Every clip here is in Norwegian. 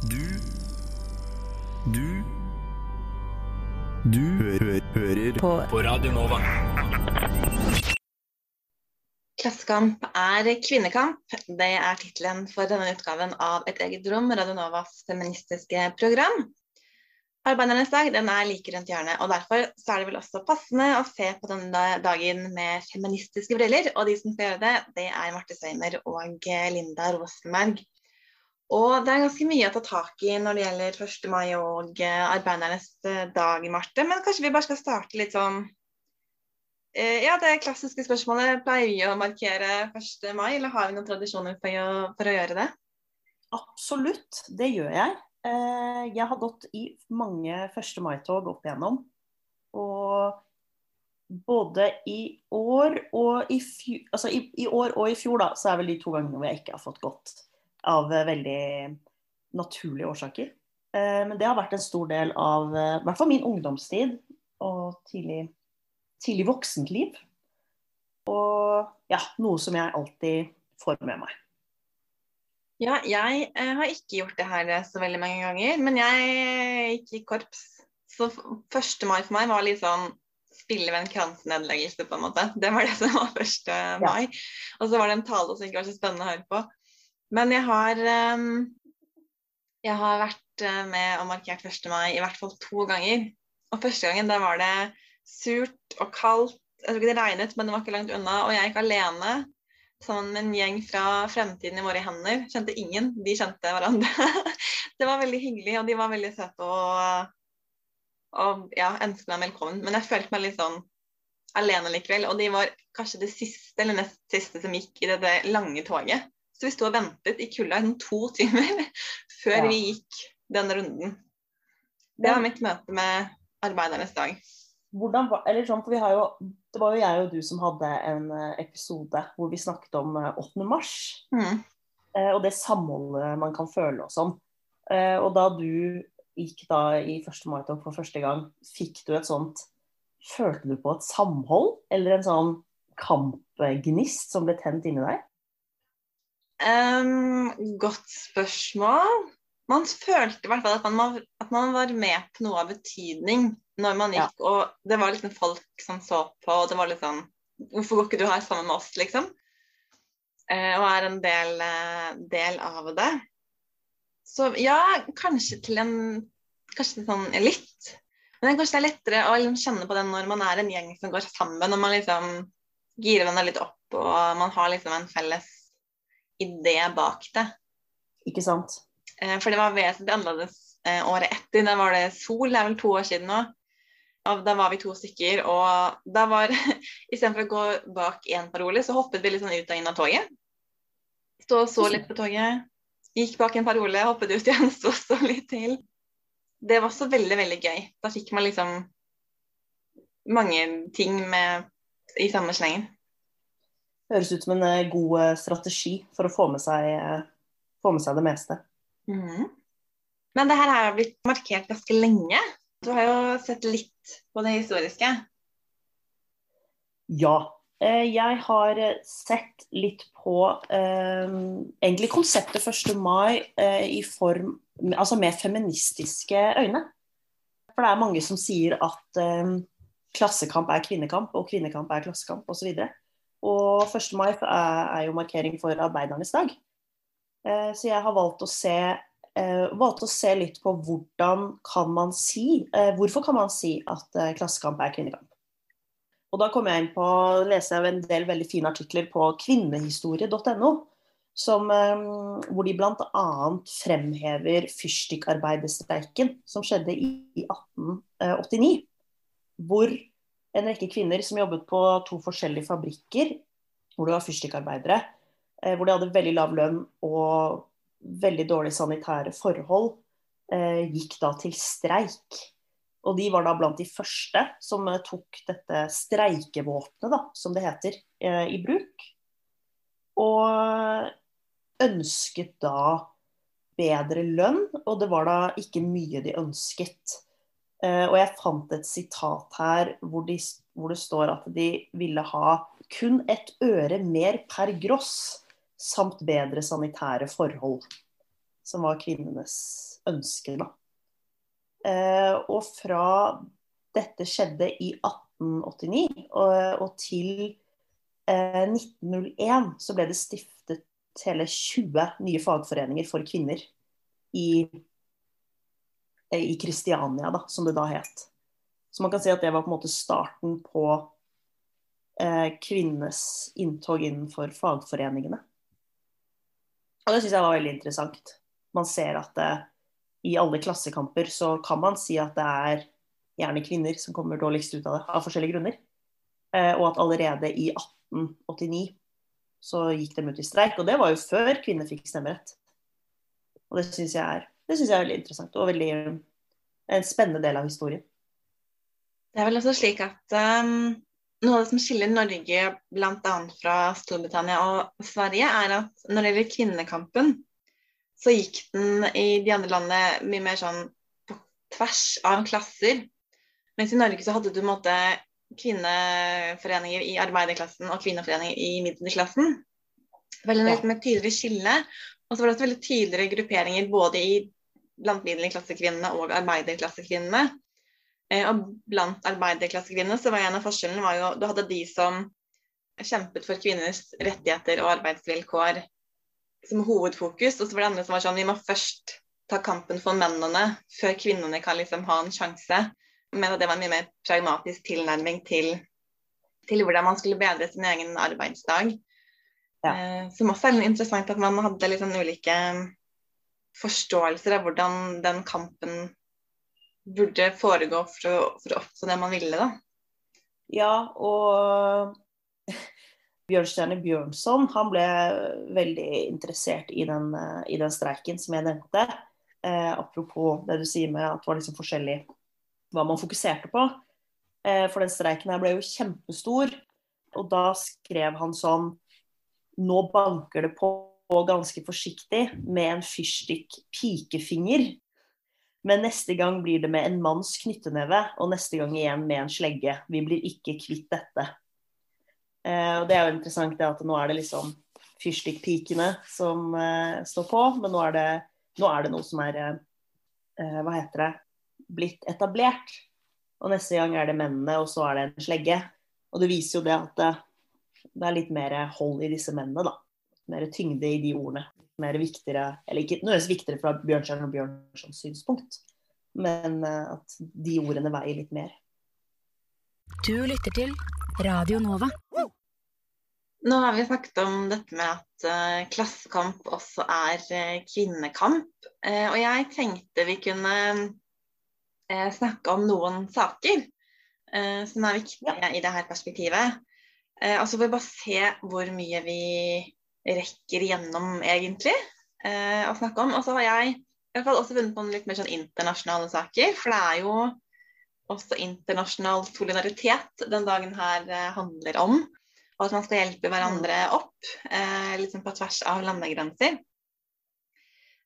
Du Du Du hø hø hører på. på Radio Nova. Klassekamp er kvinnekamp. Det er tittelen for denne utgaven av Et eget rom, Radio Novas feministiske program. Arbeidernes dag den er like rundt hjørnet, og derfor så er det vel også passende å se på denne dagen med feministiske briller. Og de som skal gjøre det, det er Marte Sveimer og Linda Rosenberg. Og det er ganske mye å ta tak i når det gjelder 1. mai og eh, arbeidernes eh, dag, Marte. Men kanskje vi bare skal starte litt sånn eh, Ja, det klassiske spørsmålet. Pleier vi å markere 1. mai, eller har vi noen tradisjoner for å, for å gjøre det? Absolutt, det gjør jeg. Jeg har gått i mange 1. mai-tog opp igjennom. Og både i år og i, fjor, altså i, i år og i fjor, da, så er vel de to gangene hvor jeg ikke har fått gått av eh, veldig naturlige årsaker. Eh, men det har vært en stor del av eh, i hvert fall min ungdomstid og tidlig, tidlig voksentliv. Og ja, noe som jeg alltid får med meg. Ja, jeg har ikke gjort det her så veldig mange ganger, men jeg gikk i korps. Så 1. mai for meg var litt sånn spille ved en kransenedleggelse, på en måte. Det var det som var 1. mai. Ja. Og så var det en tale som ikke var så spennende å høre på. Men jeg har, ehm, jeg har vært eh, med og markert 1. mai i hvert fall to ganger. Og første gangen da var det surt og kaldt. Jeg tror ikke det regnet, men det var ikke langt unna. Og jeg gikk alene sammen med en gjeng fra Fremtiden i våre hender. Kjente ingen. De kjente hverandre. det var veldig hyggelig, og de var veldig søte og, og ja, ønsket meg velkommen. Men jeg følte meg litt sånn alene likevel. Og de var kanskje det siste eller nest siste som gikk i dette lange toget. Så vi sto og ventet i kulda i to timer før ja. vi gikk den runden. Det var mitt møte med arbeidernes dag. Hvordan var, eller sånn, for vi har jo, Det var jo jeg og du som hadde en eh, episode hvor vi snakket om 8. Eh, mars. Mm. Eh, og det samholdet man kan føle og sånn. Og da du gikk da i 1. mai-tog for første gang, fikk du et sånt Følte du på et samhold, eller en sånn kampgnist som ble tent inni deg? Um, godt spørsmål. Man følte i hvert fall at man, at man, var med på noe av betydning når man gikk, ja. og det var liksom folk som så på, og det var litt sånn Hvorfor går ikke du her sammen med oss, liksom? Uh, og er en del, uh, del, av det. Så ja, kanskje til en Kanskje sånn litt. Men kanskje det er lettere å liksom kjenne på det når man er en gjeng som går sammen, og man liksom girer hverandre litt opp, og man har liksom en felles idé bak det. Ikke sant. Eh, for det var vesentlig annerledes eh, året etter. Da var det sol, det er vel to år siden nå. Og da var vi to stykker, og da var Istedenfor å gå bak én parole, så hoppet vi litt sånn ut og inn av toget. Stå og så litt på toget. Gikk bak en parole, hoppet ut igjen, stå og så litt til. Det var også veldig, veldig gøy. Da fikk man liksom mange ting med, i samme slengen høres ut som en eh, god eh, strategi for å få med seg, eh, få med seg det meste. Mm. Men det her har blitt markert ganske lenge. Du har jo sett litt på det historiske? Ja. Jeg har sett litt på eh, egentlig konseptet 1. mai eh, i form Altså med feministiske øyne. For det er mange som sier at eh, klassekamp er kvinnekamp, og kvinnekamp er klassekamp osv. Og 1. mai er jo markering for arbeidernes dag. Eh, så jeg har valgt å se, eh, valgt å se litt på hvordan kan man si eh, Hvorfor kan man si at klassekamp er kvinnekamp? Og da kommer jeg inn på å lese en del veldig fine artikler på kvinnehistorie.no. hvor de bl.a. fremhever fyrstikkarbeiderstreiken som skjedde i 1889. Hvor en rekke kvinner som jobbet på to forskjellige fabrikker, hvor det var fyrstikkarbeidere. Eh, hvor de hadde veldig lav lønn og veldig dårlige sanitære forhold, eh, gikk da til streik. Og de var da blant de første som eh, tok dette streikevåpenet, som det heter, i bruk. Og ønsket da bedre lønn, og det var da ikke mye de ønsket. Uh, og jeg fant et sitat her hvor, de, hvor, det står at de ville ha kun et øre mer per gross samt bedre sanitære forhold. som var kvinnenes ønske. da. Eh, og fra dette skjedde i 1889 og, og til eh, 1901 så ble det stiftet hele 20 nye fagforeninger for kvinner i, i Kristiania, da, som det da het. Så man kan si at det var på en måte starten på eh, kvinnenes inntog innenfor fagforeningene. Og det syns jeg var veldig interessant. Man ser at eh, i alle klassekamper så kan man si at det er gjerne kvinner som kommer dårligst ut av det, av forskjellige grunner. Eh, og at allerede i 1889 så gikk de ut i streik. Og det var jo før kvinner fikk stemmerett. Og det syns jeg, jeg, er veldig interessant og veldig en spennende del av historien. Det er vel også slik at um, noe av det som skiller Norge bl.a. fra Storbritannia og Sverige, er at når det gjelder kvinnekampen, så gikk den i de andre landene mye mer sånn på tvers av klasser. Mens i Norge så hadde du måte kvinneforeninger i arbeiderklassen og kvinneforeninger i middelklassen. Veldig ja. med tydeligere skille. Og så var det også veldig tydeligere grupperinger både i blant middelklassekvinnene og arbeiderklassekvinnene. Eh, og blant arbeiderklassekvinnene så var en av forskjellene var jo du hadde de som kjempet for kvinners rettigheter og arbeidsvilkår som hovedfokus. Og så var det andre som var sånn vi må først ta kampen for mennene før kvinnene kan liksom ha en sjanse. Men det var en mye mer pragmatisk tilnærming til, til hvordan man skulle bedre sin egen arbeidsdag. Ja. Eh, som også er interessant at man hadde sånn ulike forståelser av hvordan den kampen burde foregå for å, for å oppnå det man ville, da. Ja, og Bjørnstjerne Bjørnson han ble veldig interessert i den, i den streiken som jeg nevnte. Eh, apropos det du sier med at det var liksom forskjellig hva man fokuserte på. Eh, for den streiken her ble jo kjempestor. Og da skrev han sånn Nå banker det på ganske forsiktig med en fyrstikk pikefinger. Men neste gang blir det med en manns knytteneve, og neste gang igjen med en slegge. Vi blir ikke kvitt dette. Eh, og det er jo interessant det at nå er det liksom fyrstikkpikene som eh, står på, men nå er, det, nå er det noe som er eh, Hva heter det blitt etablert. Og neste gang er det mennene, og så er det en slegge. Og det viser jo det at det, det er litt mer hold i disse mennene, da. Mer tyngde i de ordene. Mer viktigere, eller ikke nødvendigvis viktigere fra Bjørnstjerne og Bjørnsons synspunkt, men at de ordene veier litt mer. Du lytter til Radio Nova. Nå har vi snakket om dette med at uh, klassekamp også er uh, kvinnekamp. Uh, og jeg tenkte vi kunne snakke om noen saker som er viktige ja. i dette perspektivet. og så får vi bare se hvor mye vi rekker gjennom, egentlig, å snakke om. Og så har jeg i hvert fall også funnet på litt mer sånn internasjonale saker. For det er jo også internasjonal solidaritet den dagen her handler om og at man skal hjelpe hverandre opp, eh, liksom på tvers av landegrenser.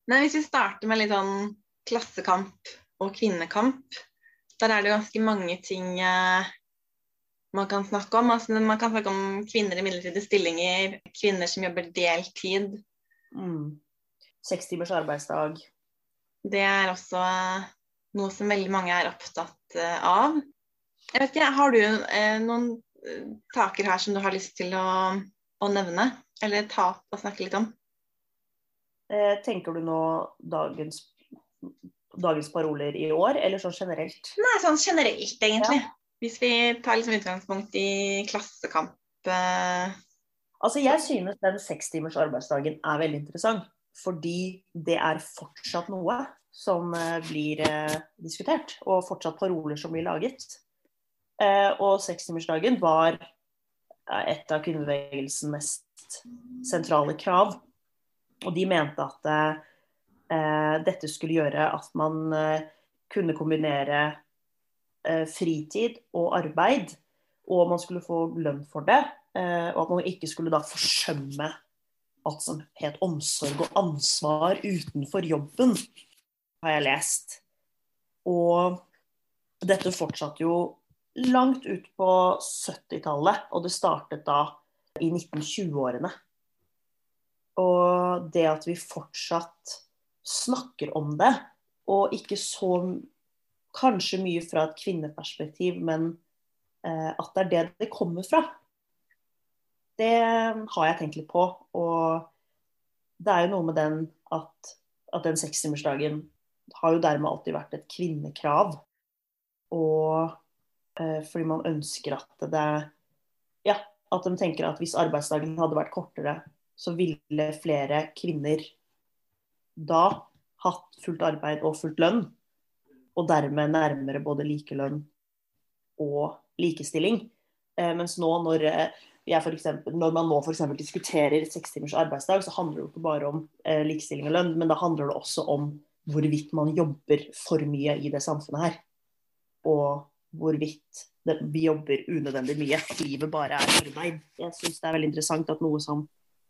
Men hvis vi starter med litt sånn klassekamp og kvinnekamp, der er det ganske mange ting eh, man kan snakke om. Altså, man kan snakke om kvinner i midlertidige stillinger, kvinner som jobber deltid. Mm. Seks timers arbeidsdag. Det er også eh, noe som veldig mange er opptatt uh, av. Jeg vet ikke, Har du eh, noen taker her som du har lyst til å, å nevne? Eller ta opp og snakke litt om? Eh, tenker du nå dagens, dagens, paroler i år, eller sånn generelt? Nei, sånn generelt, egentlig. Ja. Hvis vi tar liksom utgangspunkt i klassekamp. Eh... Altså, jeg synes den sekstimers arbeidsdagen er veldig interessant. Fordi det er fortsatt noe som eh, blir eh, diskutert, og fortsatt paroler som blir laget. Og sekstimersdagen var et av kvinnebevegelsens mest sentrale krav. Og de mente at dette skulle gjøre at man kunne kombinere fritid og arbeid, og man skulle få lønn for det. og at man ikke skulle da forsømme alt som het omsorg og ansvar utenfor jobben, har jeg lest. Og dette fortsatte jo langt ut på 70-tallet, og det startet da i 1920-årene. Og det at vi fortsatt snakker om det, og ikke så kanskje mye fra et kvinneperspektiv, men eh, at det er det det kommer fra. Det har jeg tenkt litt på. Og det er jo noe med den at, at den sekstimersdagen har jo dermed alltid vært et kvinnekrav. Og eh, fordi man ønsker at det Ja, at de tenker at hvis arbeidsdagen hadde vært kortere, så ville flere kvinner da hatt fullt arbeid og fullt lønn. Og dermed nærmere både likelønn og likestilling. Eh, mens nå når, eh, eksempel, når man nå f.eks. diskuterer seks timers arbeidsdag, så handler det jo ikke bare om eh, likestilling og lønn, men da handler det også om hvorvidt man jobber for mye i det samfunnet her. Og hvorvidt det, vi jobber unødvendig mye. At livet bare er arbeid. Jeg syns det er veldig interessant at noe som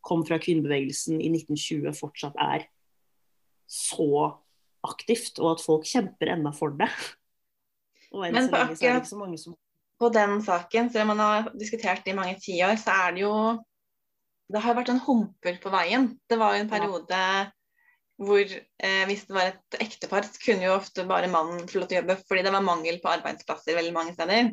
kom fra kvinnebevegelsen i 1920 fortsatt er så aktivt, og at folk kjemper ennå for det. Men på akkurat som... på den saken, selv om man har diskutert det i mange tiår, så er det jo Det har vært en humper på veien. Det var jo en periode ja hvor eh, hvis det var et ektepar, så kunne jo ofte bare mannen få lov til å jobbe fordi det var mangel på arbeidsplasser veldig mange steder.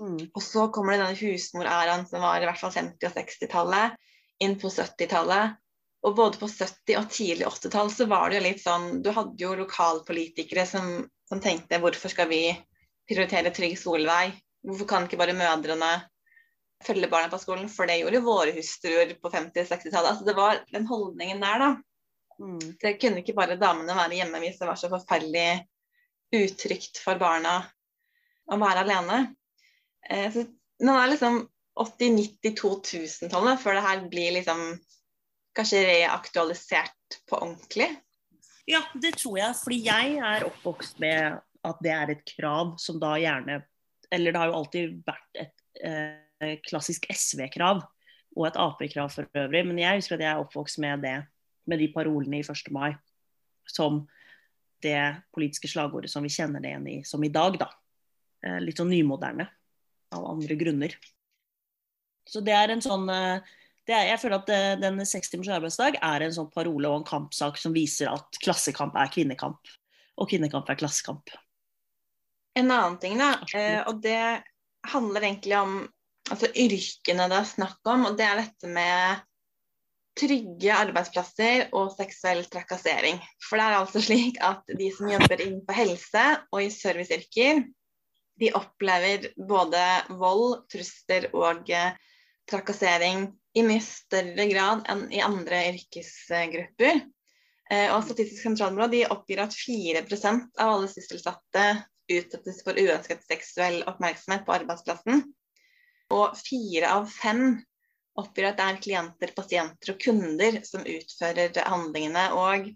Mm. Og så kommer det denne husmoræraen som var i hvert fall 50- og 60-tallet, inn på 70-tallet. Og både på 70- og tidlig 80-tall så var det jo litt sånn Du hadde jo lokalpolitikere som, som tenkte hvorfor skal vi prioritere trygg skolevei? Hvorfor kan ikke bare mødrene følge barna på skolen? For det gjorde jo våre hustruer på 50- og 60-tallet. Altså det var den holdningen der, da. Mm. Det kunne ikke bare damene være hjemme hvis det var så forferdelig utrygt for barna å være alene. Eh, så nå er liksom 80-90-2000-tallet før det her blir liksom kanskje reaktualisert på ordentlig? Ja, det tror jeg. Fordi jeg er oppvokst med at det er et krav som da gjerne Eller det har jo alltid vært et eh, klassisk SV-krav og et Ap-krav for øvrig, men jeg husker at jeg er oppvokst med det med de parolene i 1. mai som det politiske slagordet som vi kjenner det igjen i som i dag, da. Eh, litt sånn nymoderne av andre grunner. Så det er en sånn er, Jeg føler at det, den seks timers arbeidsdag er en sånn parole og en kampsak som viser at klassekamp er kvinnekamp, og kvinnekamp er klassekamp. En annen ting, da, eh, og det handler egentlig om altså yrkene det er snakk om, og det er dette med trygge arbeidsplasser og seksuell trakassering. For det er altså slik at de som jobber innenfor helse og i serviceyrker, de opplever både vold, trusler og eh, trakassering i mye større grad enn i andre yrkesgrupper. Eh, og Statistisk sentralbyrå de oppgir at 4% av alle sysselsatte utsettes for uønsket seksuell oppmerksomhet på arbeidsplassen. Og fire av fem oppgir at det er klienter, pasienter og kunder som utfører handlingene. Og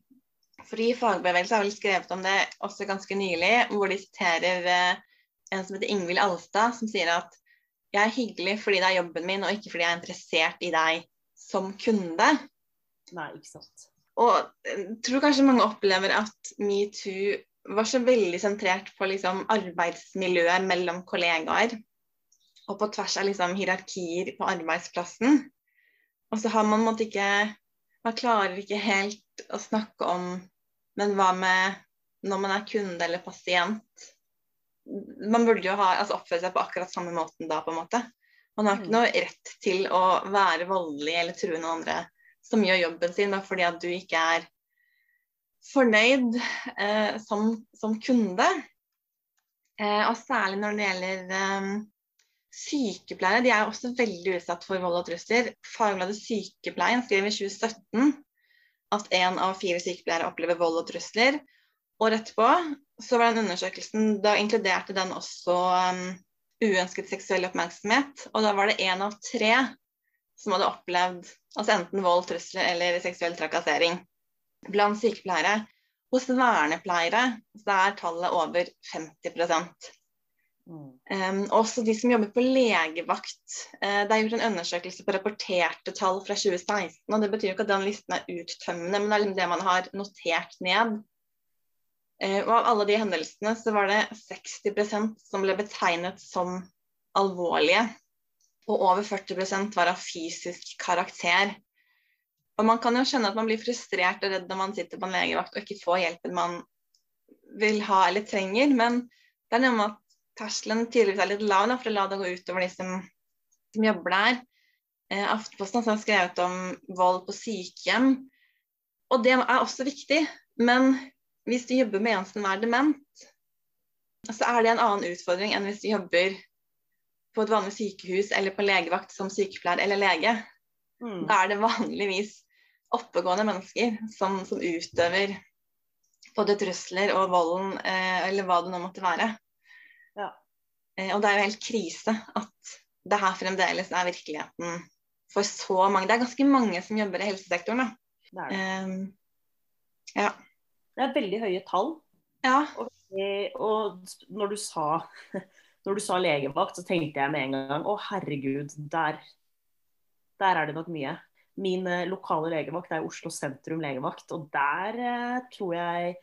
Fri fagbevegelse har vel skrevet om det også ganske nylig, hvor de siterer eh, en som heter Ingvild Alstad, som sier at jeg er hyggelig fordi det er jobben min, og ikke fordi jeg er interessert i deg som kunde. Nei, ikke sant. Og jeg eh, tror kanskje mange opplever at metoo var så veldig sentrert på liksom, arbeidsmiljøet mellom kollegaer og på tvers av liksom, hierarkier på arbeidsplassen. Og så har man måtte ikke Man klarer ikke helt å snakke om Men hva med når man er kunde eller pasient? Man burde jo ha, altså oppføre seg på akkurat samme måten da, på en måte. Man har ikke mm. noe rett til å være voldelig eller true noen andre som gjør jobben sin, da, fordi at du ikke er fornøyd eh, som, som, kunde. Eh, og særlig når det gjelder eh, Sykepleiere de er også veldig utsatt for vold og trusler. Fagbladet Sykepleien skrev i 2017 at én av fire sykepleiere opplever vold og trusler. Året etterpå så var den undersøkelsen, da inkluderte den også um, uønsket seksuell oppmerksomhet. Og da var det én av tre som hadde opplevd altså enten vold, trusler eller seksuell trakassering blant sykepleiere. Hos vernepleiere så er tallet over 50% Um, også de som jobber på legevakt. Uh, det er gjort en undersøkelse på rapporterte tall fra 2016. og Det betyr jo ikke at den listen er uttømmende, men det er liksom det man har notert ned. Uh, og Av alle de hendelsene så var det 60% som ble betegnet som alvorlige. Og over 40% var av fysisk karakter. Og man kan jo skjønne at man blir frustrert og redd når man sitter på en legevakt og ikke får hjelpen man vil ha eller trenger, men det er noe med at terskelen tydeligvis er litt lav for å la det gå utover de som, som jobber der. Eh, Aftenposten har skrevet om vold på sykehjem, og det er også viktig. Men hvis du jobber med en som er dement, så er det en annen utfordring enn hvis du jobber på et vanlig sykehus eller på legevakt som sykepleier eller lege. Mm. Da er det vanligvis oppegående mennesker som, som utøver både trusler og volden, eh, eller hva det nå måtte være. Ja. Eh, og det er jo helt krise at det her fremdeles er virkeligheten for så mange. Det er ganske mange som jobber i helsesektoren. Da. Det det. Eh, ja. Det er veldig høye tall. Ja. Og, og når, du sa, når du sa legevakt, så tenkte jeg med en gang å herregud, der, der er det nok mye. Min eh, lokale legevakt er Oslo sentrum legevakt, og der eh, tror jeg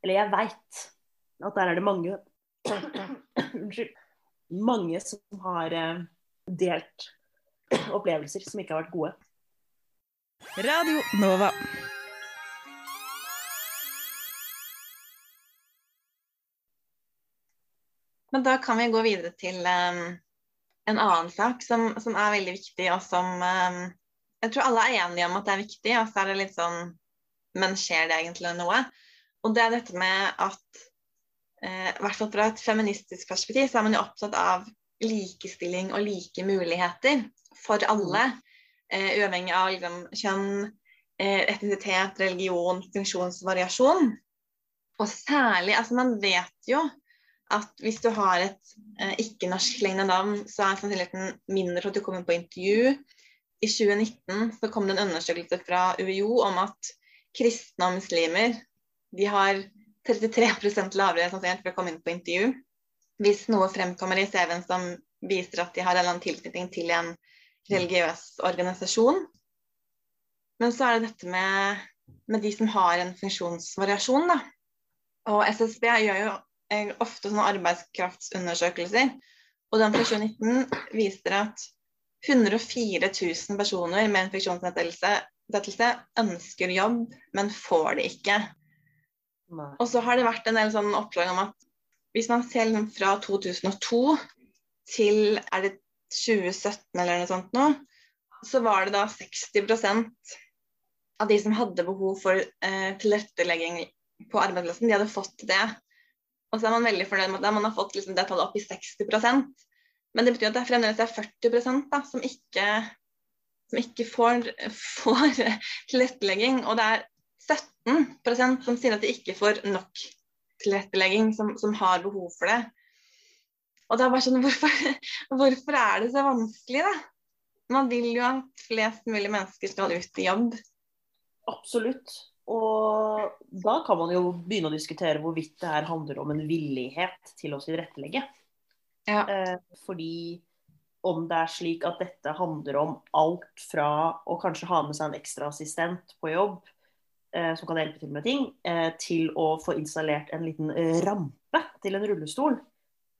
Eller jeg veit at der er det mange Unnskyld. Mange som har eh, delt opplevelser som ikke har vært gode. Radio Nova. Men da kan vi gå videre til um, en annen sak som, som, er veldig viktig, og som um, jeg tror alle er enige om at det er viktig, og så er det litt sånn Men skjer det egentlig noe? Og det er dette med at eh, hvert fall fra et feministisk perspektiv så er man jo opptatt av likestilling og like muligheter for alle. Eh, uavhengig av liksom, kjønn, eh, etnisitet, religion, funksjonsvariasjon. Og særlig Altså, man vet jo at hvis du har et eh, ikke-norskklingende navn, så er sannsynligheten mindre for at du kommer på intervju i 2019 så kom det en undersøkelse fra UiO om at kristne og muslimer de har 33% lavere sannsynlighet for å komme inn på intervju hvis noe fremkommer i CV-en som viser at de har en eller annen tilknytning til en religiøs organisasjon. Men så er det dette med, med de som har en funksjonsvariasjon. Da. Og SSB gjør jo ofte sånne arbeidskraftsundersøkelser. Og den fra 2019 viser at 104 000 personer med infeksjonsnedsettelse ønsker jobb, men får det ikke. Og så har det vært en del sånn oppslag om at hvis man ser liksom fra 2002 til er det 2017 eller noe sånt nå, så var det da 60% av de som hadde behov for eh, tilrettelegging på arbeidsplassen, de hadde fått det. Og så er man veldig fornøyd med at man har fått liksom det tallet opp i 60% men det betyr at det fremdeles er 40 da, som ikke, som ikke får, får tilrettelegging. Og det er 17% som sier at de ikke får nok tilrettelegging, som, som har behov for det. Og det er bare sånn, hvorfor, hvorfor er det så vanskelig, da? Man vil jo at flest mulig mennesker skal ut i jobb. Absolutt. Og da kan man jo begynne å diskutere hvorvidt det her handler om en villighet til å tilrettelegge. Ja. Eh, fordi om det er slik at dette handler om alt fra å kanskje ha med seg en ekstra assistent på jobb eh, som kan hjelpe til med ting, eh, til å få installert en liten rampe til en rullestol,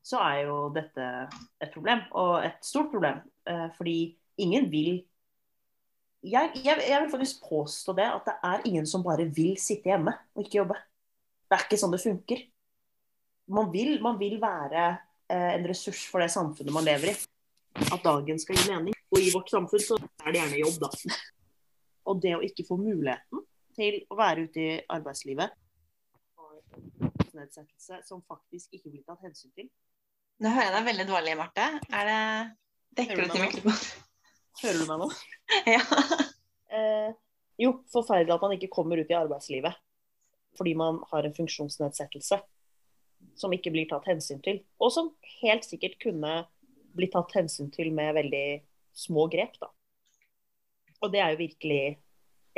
så er jo dette et problem. Og et stort problem. fordi ingen vil jeg, jeg, jeg, vil faktisk påstå det, at det er ingen som bare vil sitte hjemme og ikke jobbe. Det er ikke sånn det funker. Man vil, man vil være Eh, en ressurs for det samfunnet man lever i. At dagen skal gi mening. Og i vårt samfunn så er det gjerne jobb, da. Og det å ikke få muligheten til å være ute i arbeidslivet som faktisk ikke blir tatt hensyn til. Nå hører jeg deg veldig dårlig, Marte. Er det Dekker du til mikrofonen? Hører du meg nå? ja. Eh, jo, forferdelig at man ikke kommer ut i arbeidslivet fordi man har en funksjonsnedsettelse som ikke blir tatt hensyn til. Og som helt sikkert kunne blitt tatt hensyn til med veldig små grep, da. Og det er jo virkelig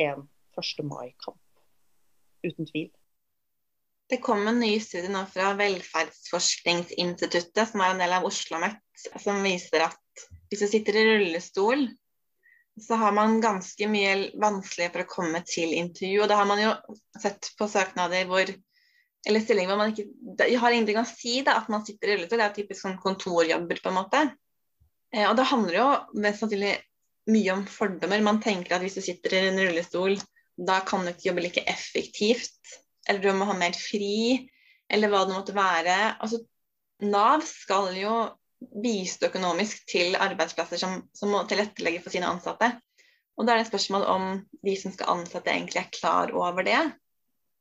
en 1. mai-kamp. Uten tvil. Det kom en ny studie nå fra Velferdsforskningsinstituttet, som er en del av Oslo OsloMet, som viser at hvis du sitter i rullestol, så har man ganske mye vanskelig for å komme til intervju. Og det har man jo sett på søknader hvor eller stillinger hvor man ikke Det har ingenting å si da, at man sitter i rullestol. Det er typisk sånn kontorjobber, på en måte. Eh, og det handler jo mest sannsynlig mye om fordommer. Man tenker at hvis du sitter i en rullestol, da kan du ikke jobbe like effektivt. Eller du må ha mer fri, eller hva det måtte være. Altså, Nav skal jo bistå økonomisk til arbeidsplasser som, som må tilrettelegge for sine ansatte. Og da er det et spørsmål om de som skal ansette, egentlig er klar over det.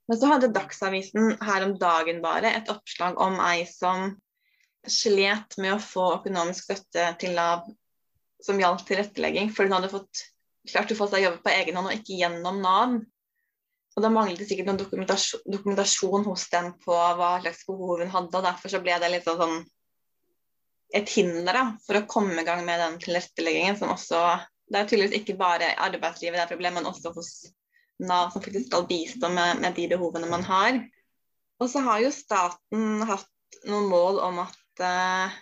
Men så hadde Dagsavisen her om dagen bare et oppslag om ei som slet med å få økonomisk støtte til Nav som gjaldt tilrettelegging, for hun hadde fått, klart å få seg jobb på egen hånd og ikke gjennom Nav. Og da manglet det sikkert noen dokumentasjon, dokumentasjon, hos dem på hva slags behov hun hadde, og derfor så ble det litt sånn et hinder da, for å komme i gang med den tilretteleggingen, som også Det er tydeligvis ikke bare arbeidslivet det er problemet, problem, men også hos Nav, som faktisk skal bistå med, med de behovene man har. Og så har jo staten hatt noen mål om at uh,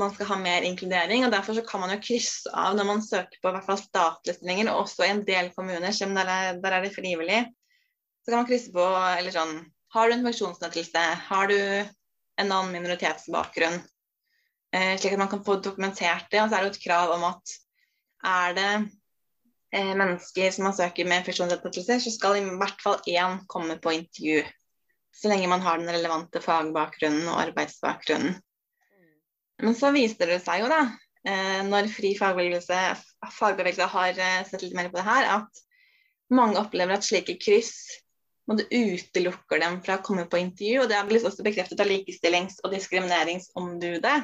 man skal ha mer inkludering. og Derfor så kan man jo krysse av når man søker på i hvert fall statlige stillinger, og også i en del kommuner, selv der er, der er det frivillig. Så kan man krysse på eller sånn Har du en funksjonsnedsettelse? Har du en annen minoritetsbakgrunn? Eh, slik at man kan få dokumentert det. Og så er det jo et krav om at er det eh, mennesker som man søker med funksjonsnedsettelse, så skal i hvert fall én komme på intervju. Så lenge man har den relevante fagbakgrunnen og arbeidsbakgrunnen. Men så viser det seg jo, da, eh, når Fri fagbevegelse, fagbevegelse har sett litt mer på det her, at mange opplever at slike kryss det utelukker dem fra å komme på intervju. og Det er blitt også bekreftet av Likestillings- og diskrimineringsombudet.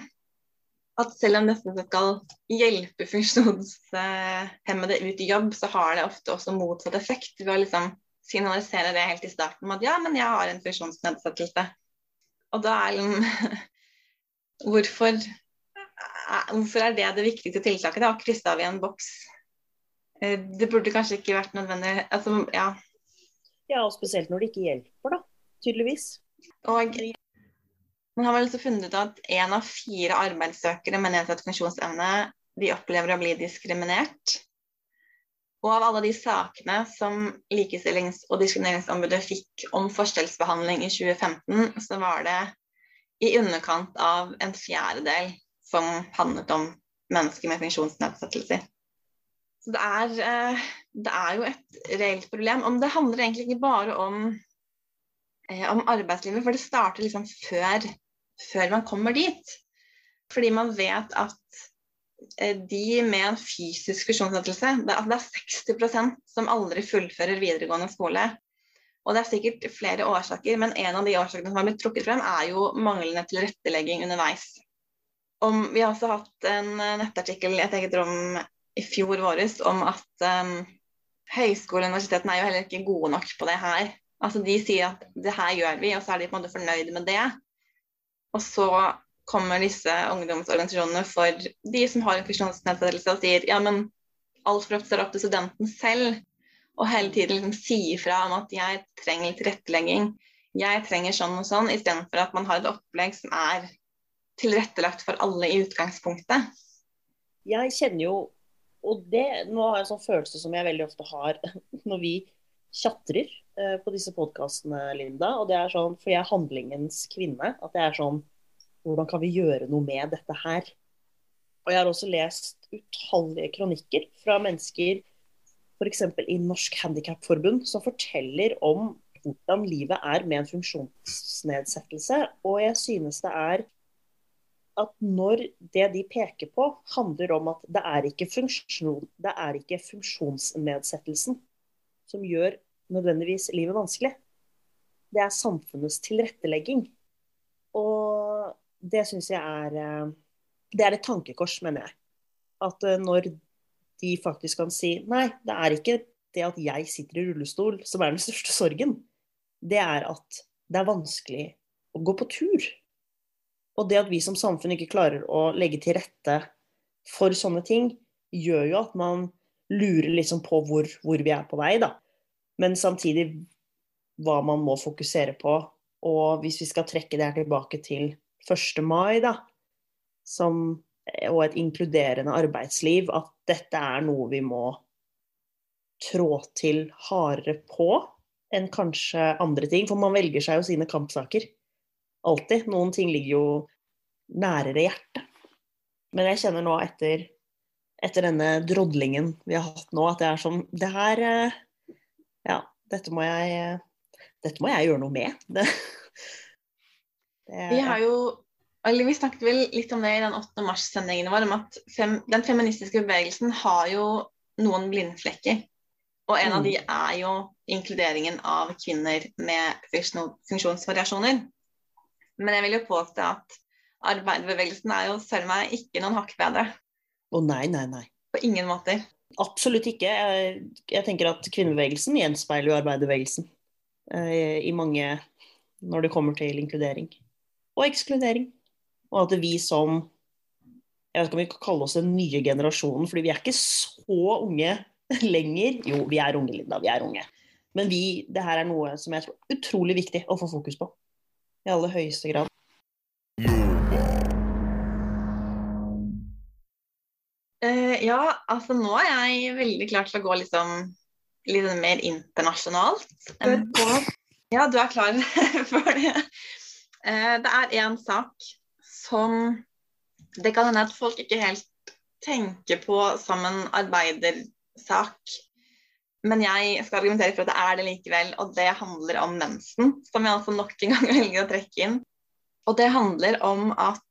At selv om dette skal hjelpe funksjonshemmede ut i jobb, så har det ofte også motsatt effekt. Ved å liksom signalisere det helt i starten med at ja, men jeg har en funksjonsnedsettelse. Og da er liksom Hvorfor, hvorfor er det det viktigste tiltaket? Da? Å krysse av i en boks. Eh, det burde kanskje ikke vært nødvendig. Altså, ja. ja, og spesielt når det ikke hjelper, da. Tydeligvis. Og man har vel også funnet ut at én av fire arbeidssøkere med nedsatt funksjonsevne de opplever å bli diskriminert. Og av alle de sakene som Likestillings- og diskrimineringsombudet fikk om forskjellsbehandling i 2015, så var det i underkant av en fjerdedel som handlet om mennesker med funksjonsnedsettelser. Så det er, eh, det er, jo et reelt problem. Om det handler egentlig ikke bare om, eh, om arbeidslivet, for det starter liksom før, før, man kommer dit. Fordi man vet at eh, de med en fysisk funksjonsnedsettelse, det, det er 60% som aldri fullfører videregående skole. Og det er sikkert flere årsaker, men en av de årsakene som har blitt trukket frem, er jo manglende tilrettelegging underveis. Om, vi har også hatt en nettartikkel i et eget rom i fjor våres om at um, høyskole og universitetene er jo heller ikke gode nok på det her. Altså De sier at det her gjør vi, og så er de på en måte fornøyd med det. Og så kommer disse ungdomsorganisasjonene for de som har en funksjonsnedsettelse og sier ja, men altfor ofte er det opp til studenten selv. Og hele tiden liksom si fra om at jeg trenger tilrettelegging, jeg trenger sånn og sånn, istedenfor at man har et opplegg som er tilrettelagt for alle i utgangspunktet. Jeg kjenner jo, og det, nå har jeg en sånn følelse som jeg veldig ofte har når vi tjatrer eh, på disse podkastene, Linda. Og det er sånn, for jeg er handlingens kvinne. At det er sånn Hvordan kan vi gjøre noe med dette her? Og jeg har også lest utallige kronikker fra mennesker f.eks. i Norsk Handikapforbund, som forteller om hvordan livet er med en funksjonsnedsettelse. Og jeg synes det er at når det de peker på, handler om at det er ikke, funksjon, det er ikke funksjonsnedsettelsen som gjør nødvendigvis livet vanskelig. Det er samfunnets tilrettelegging. Og det syns jeg er eh, Det er et tankekors, mener jeg. At eh, når de faktisk kan si nei, det er ikke det at jeg sitter i rullestol som er den største sorgen. Det er at det er vanskelig å gå på tur. Og det at vi som samfunn ikke klarer å legge til rette for sånne ting, gjør jo at man lurer liksom på hvor, hvor vi er på vei, da. Men samtidig hva man må fokusere på. Og hvis vi skal trekke det her tilbake til 1. mai, da, som og et inkluderende arbeidsliv, at dette er noe vi må trå til hardere på enn kanskje andre ting. For man velger seg jo sine kampsaker. Alltid. Noen ting ligger jo nærere hjertet. Men jeg kjenner nå etter etter denne drodlingen vi har hatt nå, at det er sånn Det her eh, Ja, dette må jeg Dette må jeg gjøre noe med. Det, det, vi har jo eller Vi snakket vel litt om det i den 8. mars-sendingen vår, om at fem, den feministiske bevegelsen har jo noen blindflekker. Og en mm. av de er jo inkluderingen av kvinner med funksjonsvariasjoner. Men jeg vil jo påstå at arbeiderbevegelsen er jo selv meg ikke noen hakk bedre. Å nei, nei, nei. På ingen måter. Absolutt ikke. Jeg, jeg tenker at kvinnebevegelsen gjenspeiler jo arbeiderbevegelsen eh, i mange når det kommer til inkludering og ekskludering. Og at vi som Jeg vet ikke om vi kan kalle oss den nye generasjonen, fordi vi er ikke så unge lenger. Jo, vi er unge, Linda. Vi er unge. Men vi, det her er noe som jeg tror er utrolig viktig å få fokus på. I aller høyeste grad. Uh, ja, altså nå er jeg veldig klar til å gå liksom litt mer internasjonalt. Ja, du er klar for det. Uh, det er én sak som Det kan hende at folk ikke helt tenker på som en arbeidersak. Men jeg skal argumentere for at det er det likevel, og det handler om mensen. Som jeg altså nok en gang velger å trekke inn. Og det handler om at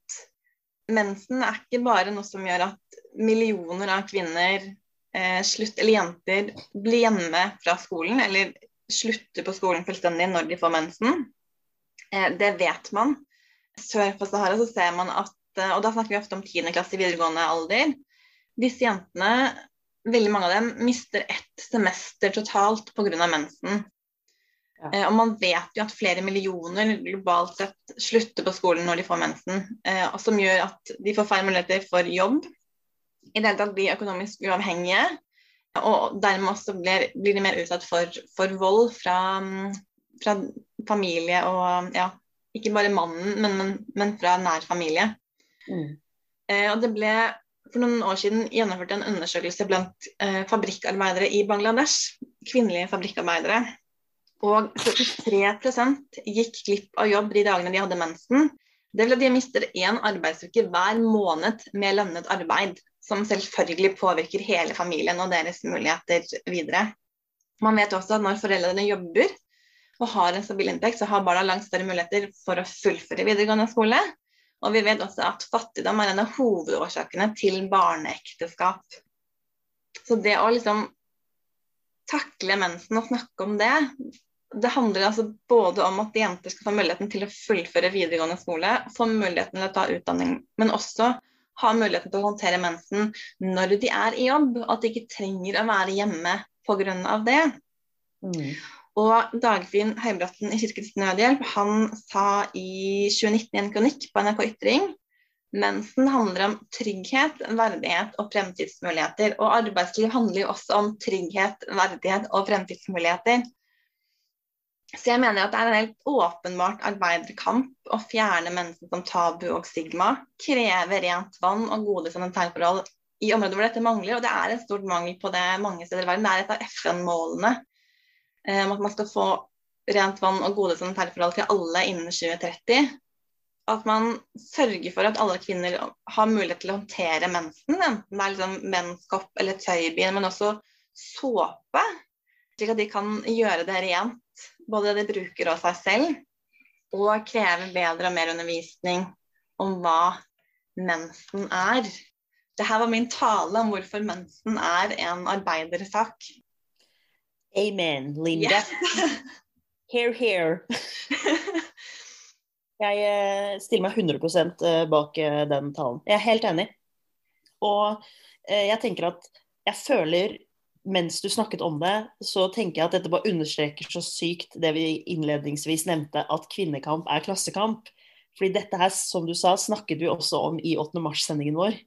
mensen er ikke bare noe som gjør at millioner av kvinner eh, slutt, eller jenter blir hjemme fra skolen, eller slutter på skolen fullstendig når de får mensen. Eh, det vet man sør for Sahara så ser man at eh, Og da snakker vi ofte om 10. klasse i videregående alder. Disse jentene, veldig mange av dem, mister ett semester totalt pga. mensen. Ja. Eh, og man vet jo at flere millioner globalt sett slutter på skolen når de får mensen. Eh, og som gjør at de får færre muligheter for jobb. I det hele tatt blir økonomisk uavhengige. Og dermed også blir, blir de mer utsatt for, for vold fra, fra, familie og ja, ikke bare mannen, men, men, men fra nær familie. Mm. Eh, og det ble for noen år siden gjennomført en undersøkelse blant eh, fabrikkarbeidere i Bangladesh. Kvinnelige fabrikkarbeidere. Og 73% gikk glipp av jobb de dagene de hadde mensen. Det vil at de mister én arbeidsuke hver måned med lønnet arbeid. Som selvfølgelig påvirker hele familien og deres muligheter videre. Man vet også at når foreldrene jobber, og har en stabil inntekt, så har barna langt større muligheter for å fullføre videregående skole. Og vi vet også at fattigdom er en av hovedårsakene til barneekteskap. Så det å liksom takle mensen og snakke om det, det handler altså både om at jenter skal få muligheten til å fullføre videregående skole, få muligheten til å ta utdanning, men også ha muligheten til å håndtere mensen når de er i jobb. At de ikke trenger å være hjemme pga. det. Mm. Og Dagfinn Høybråten i Kirkens Nødhjelp han sa i 2019 i en kronikk på NRK Ytring mensen handler om trygghet, verdighet og fremtidsmuligheter. Og arbeidsliv handler jo også om trygghet, verdighet og fremtidsmuligheter. Så jeg mener at det er en helt åpenbart arbeiderkamp å fjerne mennesker som tabu og stigma, kreve rent vann og gode sanitærforhold i områder hvor dette mangler. Og det er en stort mangel på det mange steder i verden. Det er et av FN-målene om at man skal få rent vann og gode sanitærforhold til alle innen 2030. At man sørger for at alle kvinner har mulighet til å håndtere mensen, enten det er liksom menskopp eller tøybin, men også såpe. Slik at de kan gjøre det rent, både det de bruker og seg selv. Og kreve bedre og mer undervisning om hva mensen er. Dette var min tale om hvorfor mensen er en arbeidersak. Amen, Linda. Yeah. here, here. Jeg eh, stiller meg 100 eh, bak eh, den talen. Jeg er helt enig. Og jeg tenker at jeg føler mens du snakket om det, så tenker jeg at dette bare understreker så sykt det vi innledningsvis nevnte, at kvinnekamp er klassekamp. Fordi dette her, som du sa, snakket vi også om i 8. mars-sendingen vår.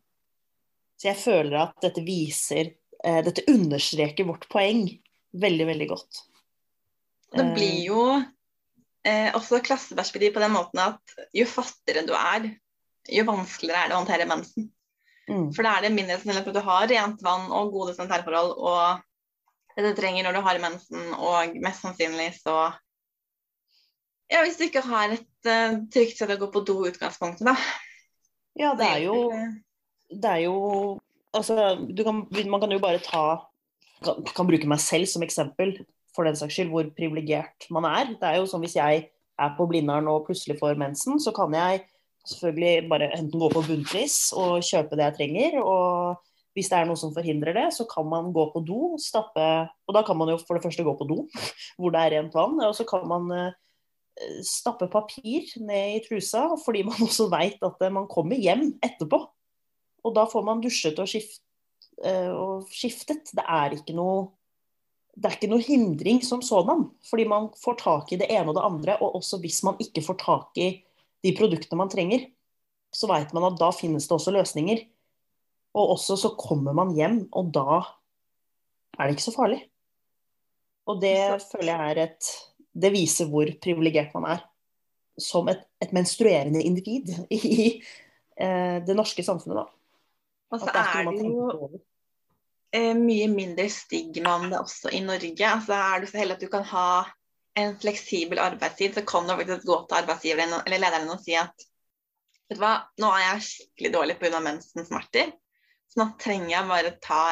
Så jeg føler at dette viser Dette understreker vårt poeng veldig, veldig godt. Det blir eh. jo eh, også klasseperspektiv på den måten at jo fattigere du er, jo vanskeligere er det å håndtere mensen. Mm. For da er det mindre for at du har rent vann og gode sanitærforhold og det du trenger når du har mensen, og mest sannsynlig så Ja, hvis du ikke har et uh, trygt sted å gå på do i utgangspunktet, da. Ja, det er jo Det er jo Altså, kan, man kan jo bare ta kan, kan, bruke meg selv som eksempel, for den saks skyld, hvor privilegert man er. Det er jo sånn Hvis jeg er på Blindern og plutselig får mensen, så kan jeg selvfølgelig bare enten gå på bunnpris og kjøpe det jeg trenger. og hvis det er noe som forhindrer det, så kan man gå på do, stappe Og da kan man jo for det første gå på do, hvor det er rent vann. Og så kan man eh, stappe papir ned i trusa, fordi man også veit at eh, man kommer hjem etterpå. Og da får man dusjet og, skift, uh, og skiftet. Det er ikke noe det er ikke noe hindring som sådan, fordi man får tak i det ene og det andre. Og også hvis man ikke får tak i de produktene man trenger, så veit man at da finnes det også løsninger. Og også så kommer man hjem, og da er det ikke så farlig. Og det føler jeg er et Det viser hvor privilegert man er som et, et menstruerende individ i eh, det norske samfunnet, da. Og så er, er det jo eh, mye mindre stigma om det også i Norge. Altså Er du så heldig at du kan ha en fleksibel arbeidstid, så kan du faktisk gå til arbeidsgiveren eller lederen og si at vet du hva, nå er jeg skikkelig dårlig pga. mensensmerter, så nå trenger jeg bare ta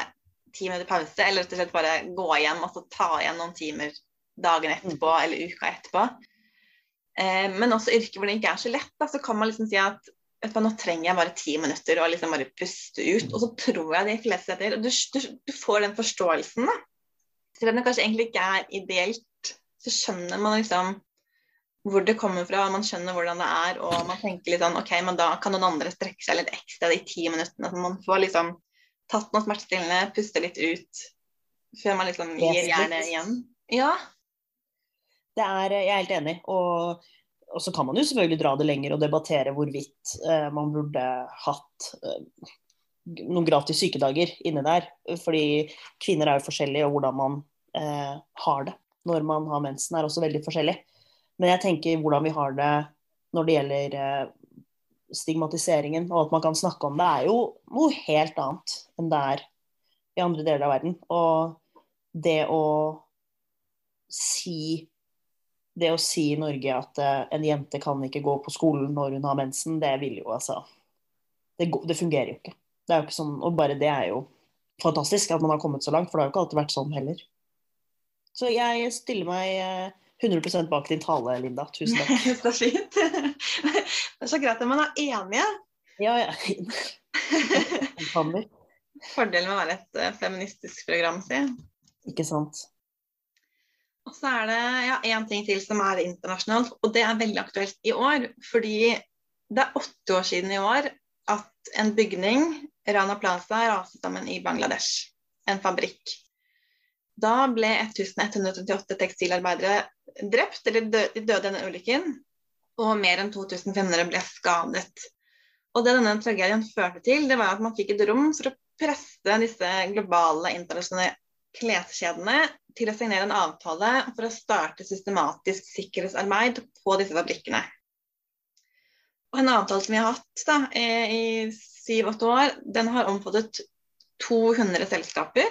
ti minutter pause, eller rett og slett bare gå hjem og så ta igjen noen timer dagen etterpå mm. eller uka etterpå. Eh, men også yrker hvor det ikke er så lett, da, så kan man liksom si at vet du, hva, nå trenger jeg bare ti minutter og liksom bare puste ut. Og så tror jeg de fleste etter du, du, du, får den forståelsen, da. Selv om det kanskje egentlig ikke er ideelt, så skjønner man liksom hvor det kommer fra, man skjønner hvordan det er, og man tenker litt sånn OK, men da kan noen andre strekke seg litt ekstra de ti minuttene. Så man får liksom tatt noen smertestillende, puste litt ut før man liksom gir jernet igjen. Ja. Det er, jeg er helt enig. Og og så kan man jo selvfølgelig dra det lenger og debattere hvorvidt eh, man burde hatt eh, noen gratis sykedager inne der. Fordi kvinner er jo forskjellige, og hvordan man eh, har det når man har mensen er også veldig forskjellig. Men jeg tenker hvordan vi har det når det gjelder eh, stigmatiseringen, og at man kan snakke om det, er jo noe helt annet enn det er i andre deler av verden. Og det å si det å si i Norge at uh, en jente kan ikke gå på skolen når hun har mensen, det vil jo altså Det, det fungerer jo ikke. Det er jo ikke sånn, og bare det er jo fantastisk at man har kommet så langt, for det har jo ikke alltid vært sånn heller. Så jeg stiller meg 100 eh, bak din tale, Linda. Tusen takk. så fint. Det er så greit at man er enige. Ja, ja. Fordelen med å være et uh, feministisk program, si. Ikke sant. Og så er det ja, én ting til som er internasjonalt, og det er veldig aktuelt i år. Fordi det er åtte år siden i år at en bygning, Rana Plaza, raset sammen i Bangladesh. En fabrikk. Da ble 1188 tekstilarbeidere drept, eller de døde i denne ulykken. Og mer enn 2500 ble skadet. Og det denne tragedien førte til, det var at man fikk et rom for å presse disse globale internasjonale kleskjedene til å signere en avtale for å starte systematisk sikkerhetsarbeid på disse fabrikkene. Og en avtale som vi har hatt da, i syv-åtte år, den har omfattet 200 selskaper,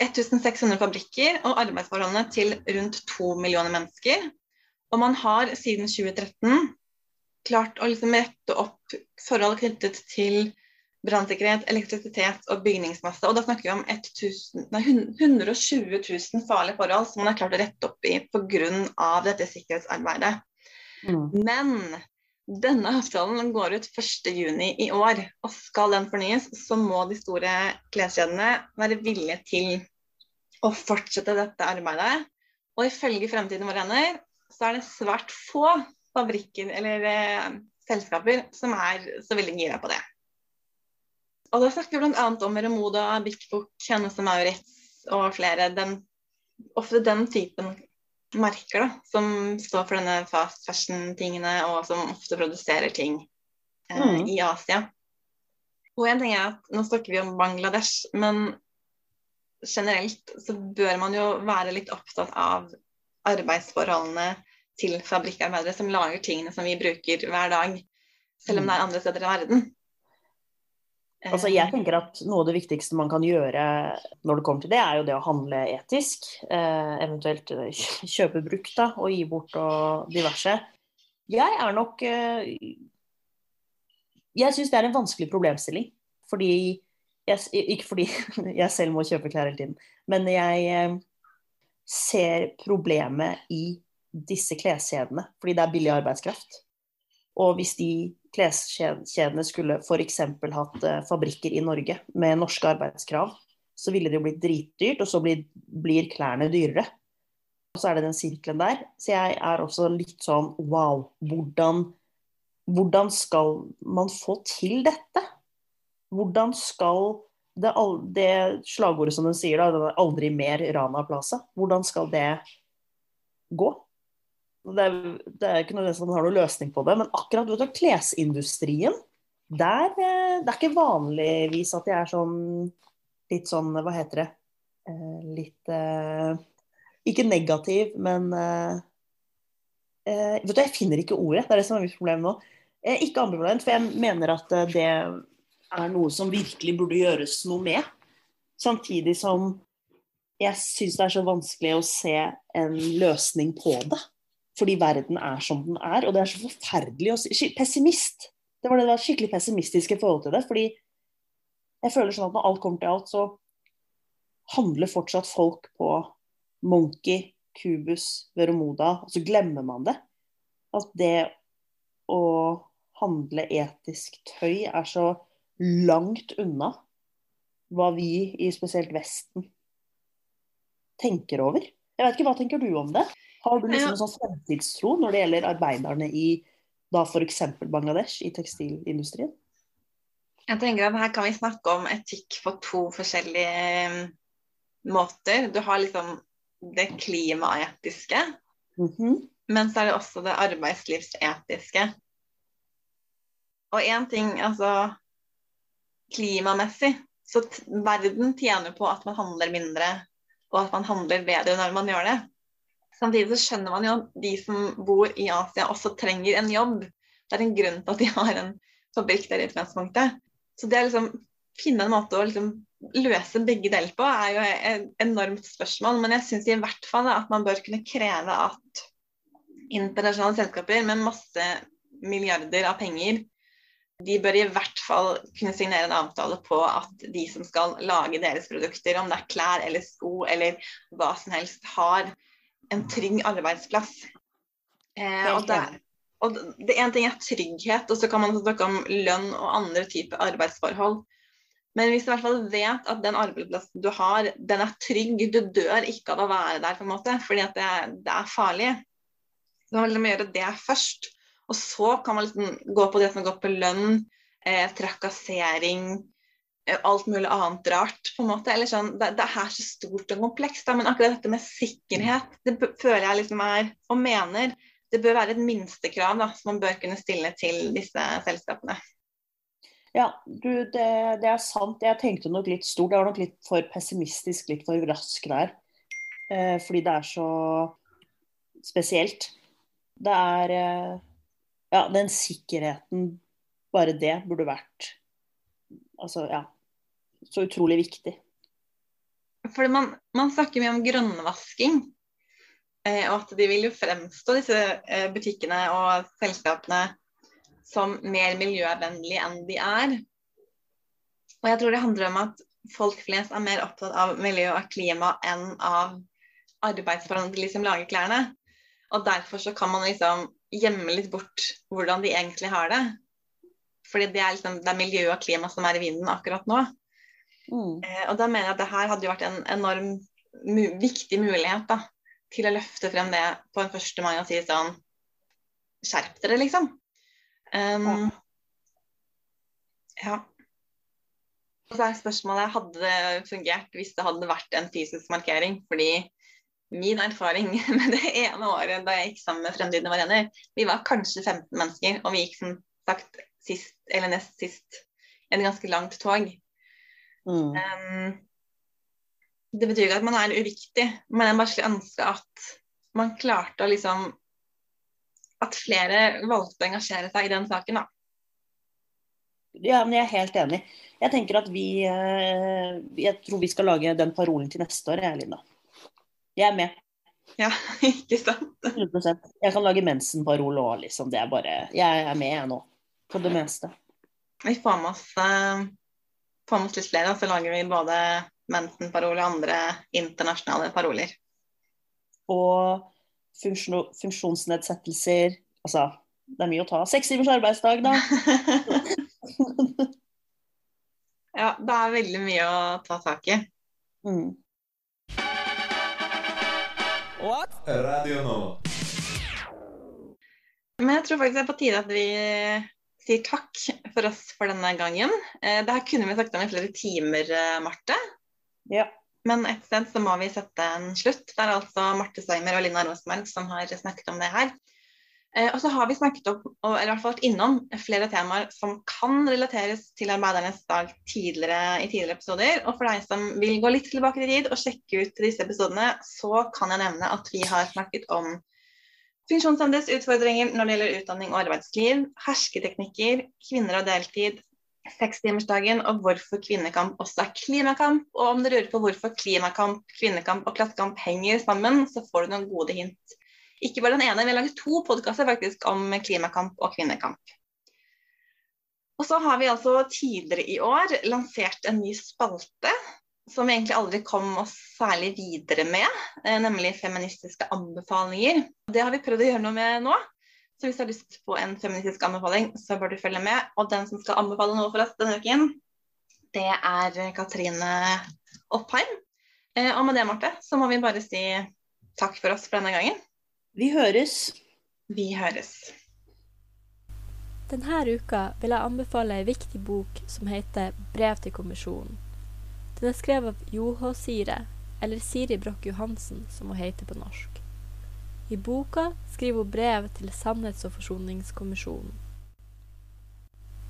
1600 fabrikker og arbeidsforholdene til rundt to millioner mennesker. Og man har siden 2013 klart å liksom rette opp forhold knyttet til brannsikkerhet, elektrisitet og bygningsmasse. Og da snakker vi om 1000, nei, 120 000 farlige forhold som man har klart å rette opp i pga. dette sikkerhetsarbeidet. Mm. Men denne avtalen går ut 1.6 i år, og skal den fornyes, så må de store kleskjedene være villige til å fortsette dette arbeidet. Og ifølge Fremtiden vår hender, så er det svært få fabrikker eller eh, selskaper som er så veldig gira på det. Og da snakker vi bl.a. om Remoda, Big Book, Tjeneste Maurits og flere. Den, ofte den typen merker da, som står for denne fast fashion-tingene, og som ofte produserer ting eh, mm. i Asia. Og en ting er at Nå snakker vi om Bangladesh, men generelt så bør man jo være litt opptatt av arbeidsforholdene til fabrikkarbeidere som lager tingene som vi bruker hver dag, selv om det er andre steder i verden. Altså, jeg tenker at Noe av det viktigste man kan gjøre når det kommer til det, er jo det å handle etisk. Eh, eventuelt eh, kjøpe brukt da, og gi bort og diverse. Jeg er nok eh, Jeg syns det er en vanskelig problemstilling. Fordi jeg, Ikke fordi jeg selv må kjøpe klær hele tiden, men jeg eh, ser problemet i disse kleskjedene, fordi det er billig arbeidskraft. Og hvis de kleskjedene skulle f.eks. hatt uh, fabrikker i Norge med norske arbeidskrav, så ville det jo blitt dritdyrt, og så blir, blir klærne dyrere. Og så er det den sirkelen der. Så jeg er også litt sånn wow, hvordan, hvordan skal man få til dette? Hvordan skal det, det slagordet som den sier, da, det er 'aldri mer Rana Plaza', hvordan skal det gå? Det er, det er ikke noe som har noen løsning på det, men akkurat vet du, klesindustrien, der eh, Det er ikke vanligvis at jeg er sånn litt sånn, hva heter det, eh, litt eh, Ikke negativ, men vet du, Jeg finner ikke ordet. Det er det som er mitt problem nå. Ikke ambivalent, for jeg mener at det er noe som virkelig burde gjøres noe med. Samtidig som jeg syns det er så vanskelig å se en løsning på det. Fordi verden er som den er. Og det er så forferdelig å si Pessimist. Det var det det var skikkelig pessimistisk i forhold til det. Fordi jeg føler sånn at når alt kommer til alt, så handler fortsatt folk på Monkey, Cubus, Veromoda, og så glemmer man det. At det å handle etisk tøy er så langt unna hva vi i spesielt Vesten tenker over. Jeg vet ikke, Hva tenker du om det? Har du liksom en sånn fremtidstro når det gjelder arbeiderne i da f.eks. Bangladesh, i tekstilindustrien? Jeg tenker at Her kan vi snakke om etikk på to forskjellige eh, måter. Du har liksom det klimaetiske, mm -hmm. men så er det også det arbeidslivsetiske. Og én ting, altså klimamessig, så verden tjener på at man handler mindre, og at man handler bedre når man gjør det. Samtidig så skjønner man jo at de som bor i Asia også trenger en jobb. Det er en grunn til at de har en fabrikk der i utgangspunktet. Så det å liksom finne en måte å liksom løse begge deler på, er jo et enormt spørsmål. Men jeg syns i hvert fall at man bør kunne kreve at internasjonale selskaper med masse milliarder av penger de bør i hvert fall kunne signere en avtale på at de som skal lage deres produkter, om det er klær eller sko eller hva som helst, har en trygg arbeidsplass. Eh, og, det, og det en ting er trygghet, og så kan man snakke om lønn og andre typer arbeidsforhold. Men hvis du i hvert fall vet at den arbeidsplassen du har, den er trygg, du dør ikke av å være der, på en måte, fordi at det, det er farlig. Så man må gjøre det først. Og så kan man liksom gå på det som går på lønn, eh, trakassering, alt mulig annet rart. på en måte. Eller sånn, det, det er så stort og komplekst, da, men akkurat dette med sikkerhet det føler jeg liksom er, og mener, det bør være et minstekrav da, som man bør kunne stille til disse selskapene. Ja, du, det, det, er sant. Jeg tenkte nok litt stort. Jeg var nok litt for pessimistisk, litt for rask der. Eh, fordi det er så spesielt. Det er eh, ja, den sikkerheten, bare det, burde vært altså, ja, så utrolig viktig. Fordi man, man snakker mye om grønnvasking. Eh, og at de vil jo fremstå, disse eh, butikkene og selskapene, som mer miljøvennlige enn de er. Og jeg tror det handler om at folk flest er mer opptatt av miljø og klima enn av arbeidsforholdene til de som lager klærne. Og derfor så kan man liksom gjemme litt bort hvordan de egentlig har det. Fordi det er, liksom, det er miljø og klima som er i vinden akkurat nå. Mm. Eh, og da mener jeg at det her hadde jo vært en enorm mu viktig mulighet da, til å løfte frem det på en 1. mai og si sånn Skjerp dere, liksom. Um, ja. Og så er spørsmålet hadde det fungert hvis det hadde vært en fysisk markering. Fordi min erfaring med det ene året da jeg gikk sammen med Fremtiden var enig, vi var kanskje 15 mennesker, og vi gikk som sagt sist, eller nest sist en ganske langt tog. Mm. Um, det betyr ikke at man er uviktig, men jeg bare skulle ønske at man klarte å liksom At flere valgte å engasjere seg i den saken, da. Ja, men jeg er helt enig. Jeg tenker at vi eh, Jeg tror vi skal lage den parolen til neste år, jeg, Linda. Jeg er med. Ja, ikke sant? 100%. Jeg kan lage mensenparol òg, liksom. Det er bare Jeg er med, jeg nå. På det meste. Vi får med oss, litt flere, så lager vi både mensen-parole og andre internasjonale paroler. Og funksjonsnedsettelser. Altså, det er mye å ta. Seks timers arbeidsdag, da. ja, det er veldig mye å ta tak i. Mm. What? Radio Nova. Men jeg tror faktisk det er på tide at vi sier takk for oss for denne gangen. Eh, det her kunne vi sagt om i flere timer, eh, Marte. Ja. Men et sted så må vi sette en slutt. Det er altså Marte Steimer og Lina Rosmark som har snakket om det her. Eh, og så har vi snakket opp, eller i hvert fall vært innom flere temaer som kan relateres til arbeidernes dag tidligere, i tidligere episoder. Og for deg som vil gå litt tilbake i tid og sjekke ut disse episodene, så kan jeg nevne at vi har snakket om funksjonshemmedes utfordringer når det gjelder utdanning og arbeidsliv, hersketeknikker, kvinner og deltid, sekstimersdagen og hvorfor kvinnekamp også er klimakamp. Og om du lurer på hvorfor klimakamp, kvinnekamp og klassekamp henger sammen, så får du noen gode hint ikke bare den ene, vi har laget to podkaster faktisk om klimakamp og kvinnekamp. Og så har vi altså tidligere i år lansert en ny spalte som vi egentlig aldri kom oss særlig videre med, eh, nemlig feministiske anbefalinger. Det har vi prøvd å gjøre noe med nå. Så hvis du har lyst på en feministisk anbefaling, så bør du følge med. Og den som skal anbefale noe for oss denne uken, det er Katrine Oppheim. Eh, og med det, Marte, så må vi bare si takk for oss for denne gangen. Vi høres. Vi høres. Denne uka vil jeg anbefale en viktig bok som heter 'Brev til kommisjonen'. Den er skrevet av Joh Sire, eller Siri Broch Johansen, som hun heter på norsk. I boka skriver hun brev til Sannhets- og forsoningskommisjonen.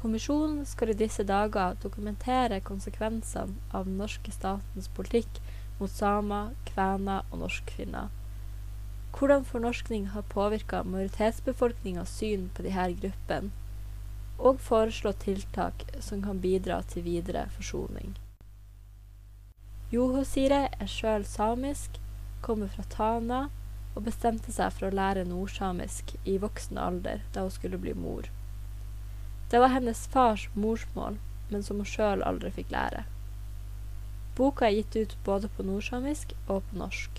Kommisjonen skal i disse dager dokumentere konsekvensene av den norske statens politikk mot samer, kvener og norskfinner hvordan fornorskning har påvirka majoritetsbefolkningas syn på disse gruppene, og foreslå tiltak som kan bidra til videre forsoning. Johosire er sjøl samisk, kommer fra Tana og bestemte seg for å lære nordsamisk i voksen alder da hun skulle bli mor. Det var hennes fars morsmål, men som hun sjøl aldri fikk lære. Boka er gitt ut både på nordsamisk og på norsk.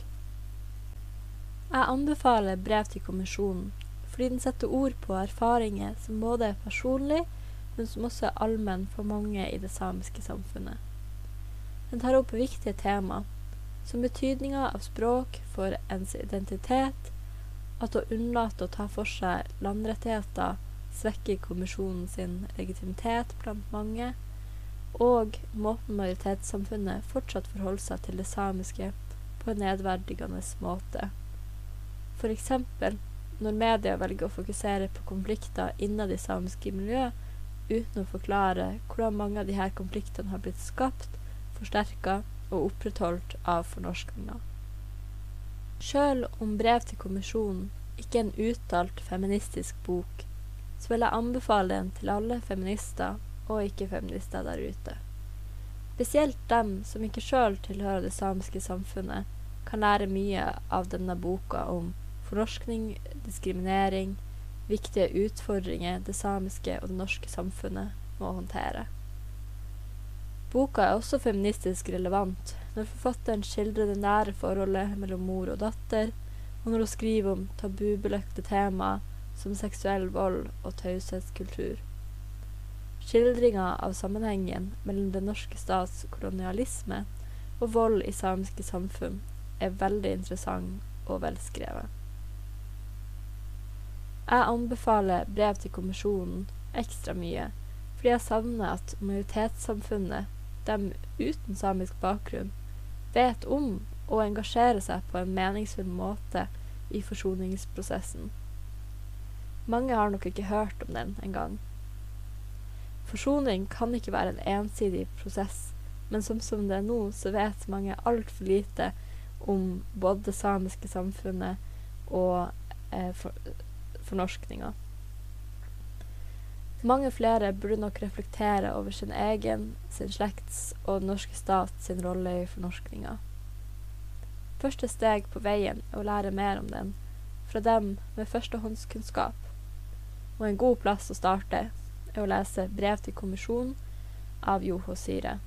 Jeg anbefaler brev til kommisjonen, fordi den setter ord på erfaringer som både er personlig, men som også er allmenn for mange i det samiske samfunnet. Den tar opp viktige tema, som betydninga av språk for ens identitet, at å unnlate å ta for seg landrettigheter svekker kommisjonen sin legitimitet blant mange, og måten majoritetssamfunnet fortsatt forholder seg til det samiske på en nedverdigende måte. F.eks. når media velger å fokusere på konflikter innad i samiske miljø, uten å forklare hvordan mange av disse konfliktene har blitt skapt, forsterka og opprettholdt av fornorskninga. Sjøl om Brev til kommisjonen ikke er en uttalt feministisk bok, så vil jeg anbefale den til alle feminister og ikke-feminister der ute. Spesielt dem som ikke sjøl tilhører det samiske samfunnet, kan lære mye av denne boka om fornorskning, diskriminering, viktige utfordringer det samiske og det norske samfunnet må håndtere. Boka er også feministisk relevant når forfatteren skildrer det nære forholdet mellom mor og datter, og når hun skriver om tabubelagte temaer som seksuell vold og taushetskultur. Skildringa av sammenhengen mellom den norske stats kolonialisme og vold i samiske samfunn er veldig interessant og velskrevet. Jeg anbefaler brev til kommisjonen ekstra mye, fordi jeg savner at majoritetssamfunnet, dem uten samisk bakgrunn, vet om og engasjerer seg på en meningsfull måte i forsoningsprosessen. Mange har nok ikke hørt om den engang. Forsoning kan ikke være en ensidig prosess, men som, som det er nå, så vet mange altfor lite om både det samiske samfunnet og eh, for, fornorskninga. Mange flere burde nok reflektere over sin egen, sin slekts og den norske stat sin rolle i fornorskninga. Første steg på veien er å lære mer om den, fra dem med førstehåndskunnskap. Og en god plass å starte er å lese Brev til kommisjonen av Joho Sire.